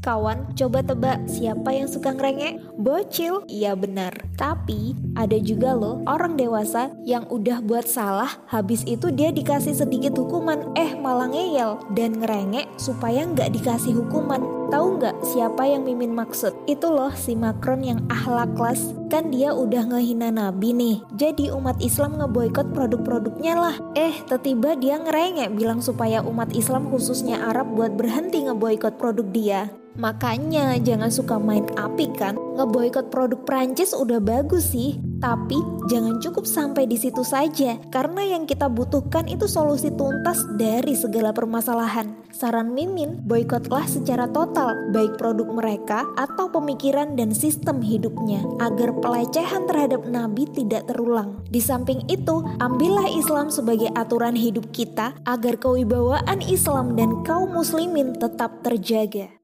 Kawan, coba tebak siapa yang suka ngerengek? Bocil? Iya benar. Tapi ada juga loh orang dewasa yang udah buat salah, habis itu dia dikasih sedikit hukuman, eh malah ngeyel dan ngerengek supaya nggak dikasih hukuman. Tahu nggak siapa yang Mimin maksud? Itu loh si Macron yang ahlak kelas. Kan dia udah ngehina Nabi nih. Jadi umat Islam ngeboikot produk-produknya lah. Eh, tiba dia ngerengek bilang supaya umat Islam khususnya Arab buat berhenti ngeboikot produk dia. Makanya jangan suka main api kan. Ngeboikot produk Prancis udah bagus sih, tapi jangan cukup sampai di situ saja karena yang kita butuhkan itu solusi tuntas dari segala permasalahan. Saran Mimin, boikotlah secara total baik produk mereka atau pemikiran dan sistem hidupnya agar pelecehan terhadap nabi tidak terulang. Di samping itu, ambillah Islam sebagai aturan hidup kita agar kewibawaan Islam dan kaum muslimin tetap terjaga.